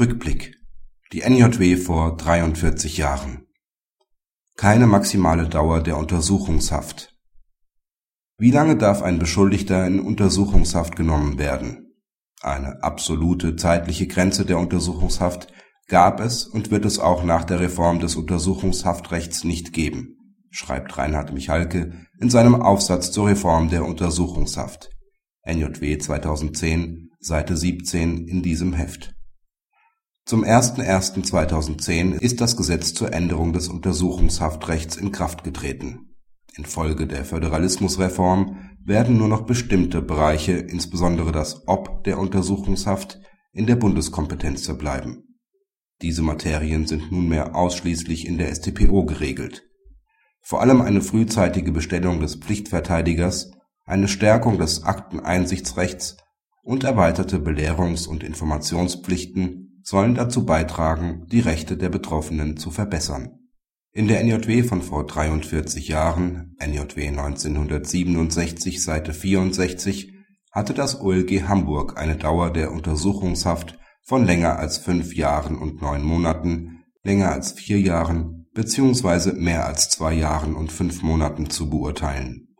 Rückblick. Die NJW vor 43 Jahren. Keine maximale Dauer der Untersuchungshaft. Wie lange darf ein Beschuldigter in Untersuchungshaft genommen werden? Eine absolute zeitliche Grenze der Untersuchungshaft gab es und wird es auch nach der Reform des Untersuchungshaftrechts nicht geben, schreibt Reinhard Michalke in seinem Aufsatz zur Reform der Untersuchungshaft (NJW 2010, Seite 17 in diesem Heft). Zum 01.01.2010 ist das Gesetz zur Änderung des Untersuchungshaftrechts in Kraft getreten. Infolge der Föderalismusreform werden nur noch bestimmte Bereiche, insbesondere das Ob der Untersuchungshaft, in der Bundeskompetenz verbleiben. Diese Materien sind nunmehr ausschließlich in der StPO geregelt. Vor allem eine frühzeitige Bestellung des Pflichtverteidigers, eine Stärkung des Akteneinsichtsrechts und erweiterte Belehrungs und Informationspflichten sollen dazu beitragen, die Rechte der Betroffenen zu verbessern. In der NJW von vor 43 Jahren (NJW 1967, Seite 64) hatte das OLG Hamburg eine Dauer der Untersuchungshaft von länger als fünf Jahren und neun Monaten, länger als vier Jahren bzw. mehr als zwei Jahren und fünf Monaten zu beurteilen.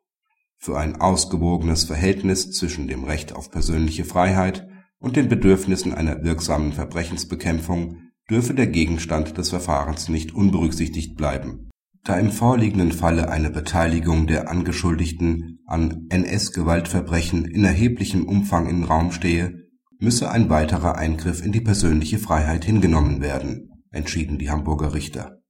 Für ein ausgewogenes Verhältnis zwischen dem Recht auf persönliche Freiheit und den Bedürfnissen einer wirksamen Verbrechensbekämpfung dürfe der Gegenstand des Verfahrens nicht unberücksichtigt bleiben. Da im vorliegenden Falle eine Beteiligung der Angeschuldigten an NS-Gewaltverbrechen in erheblichem Umfang im Raum stehe, müsse ein weiterer Eingriff in die persönliche Freiheit hingenommen werden, entschieden die Hamburger Richter